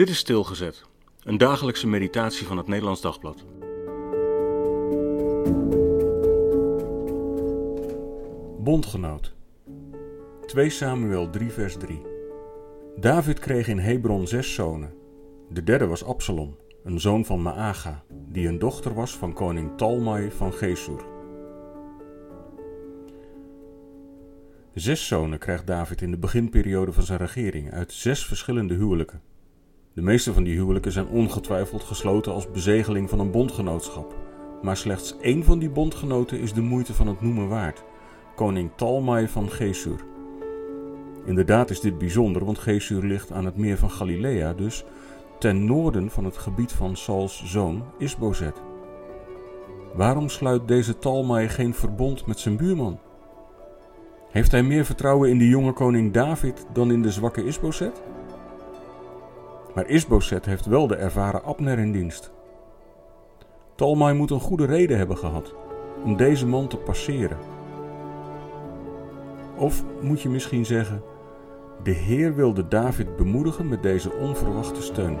Dit is Stilgezet, een dagelijkse meditatie van het Nederlands Dagblad. Bondgenoot 2 Samuel 3 vers 3 David kreeg in Hebron zes zonen. De derde was Absalom, een zoon van Maaga, die een dochter was van koning Talmai van Gesur. Zes zonen krijgt David in de beginperiode van zijn regering uit zes verschillende huwelijken. De meeste van die huwelijken zijn ongetwijfeld gesloten als bezegeling van een bondgenootschap, maar slechts één van die bondgenoten is de moeite van het noemen waard: koning Talmai van Gesur. Inderdaad is dit bijzonder, want Gesur ligt aan het meer van Galilea, dus ten noorden van het gebied van Sauls zoon Isbozet. Waarom sluit deze Talmai geen verbond met zijn buurman? Heeft hij meer vertrouwen in de jonge koning David dan in de zwakke Isbozet? Maar Isbozet heeft wel de ervaren Abner in dienst. Talmai moet een goede reden hebben gehad om deze man te passeren. Of moet je misschien zeggen: De Heer wilde David bemoedigen met deze onverwachte steun.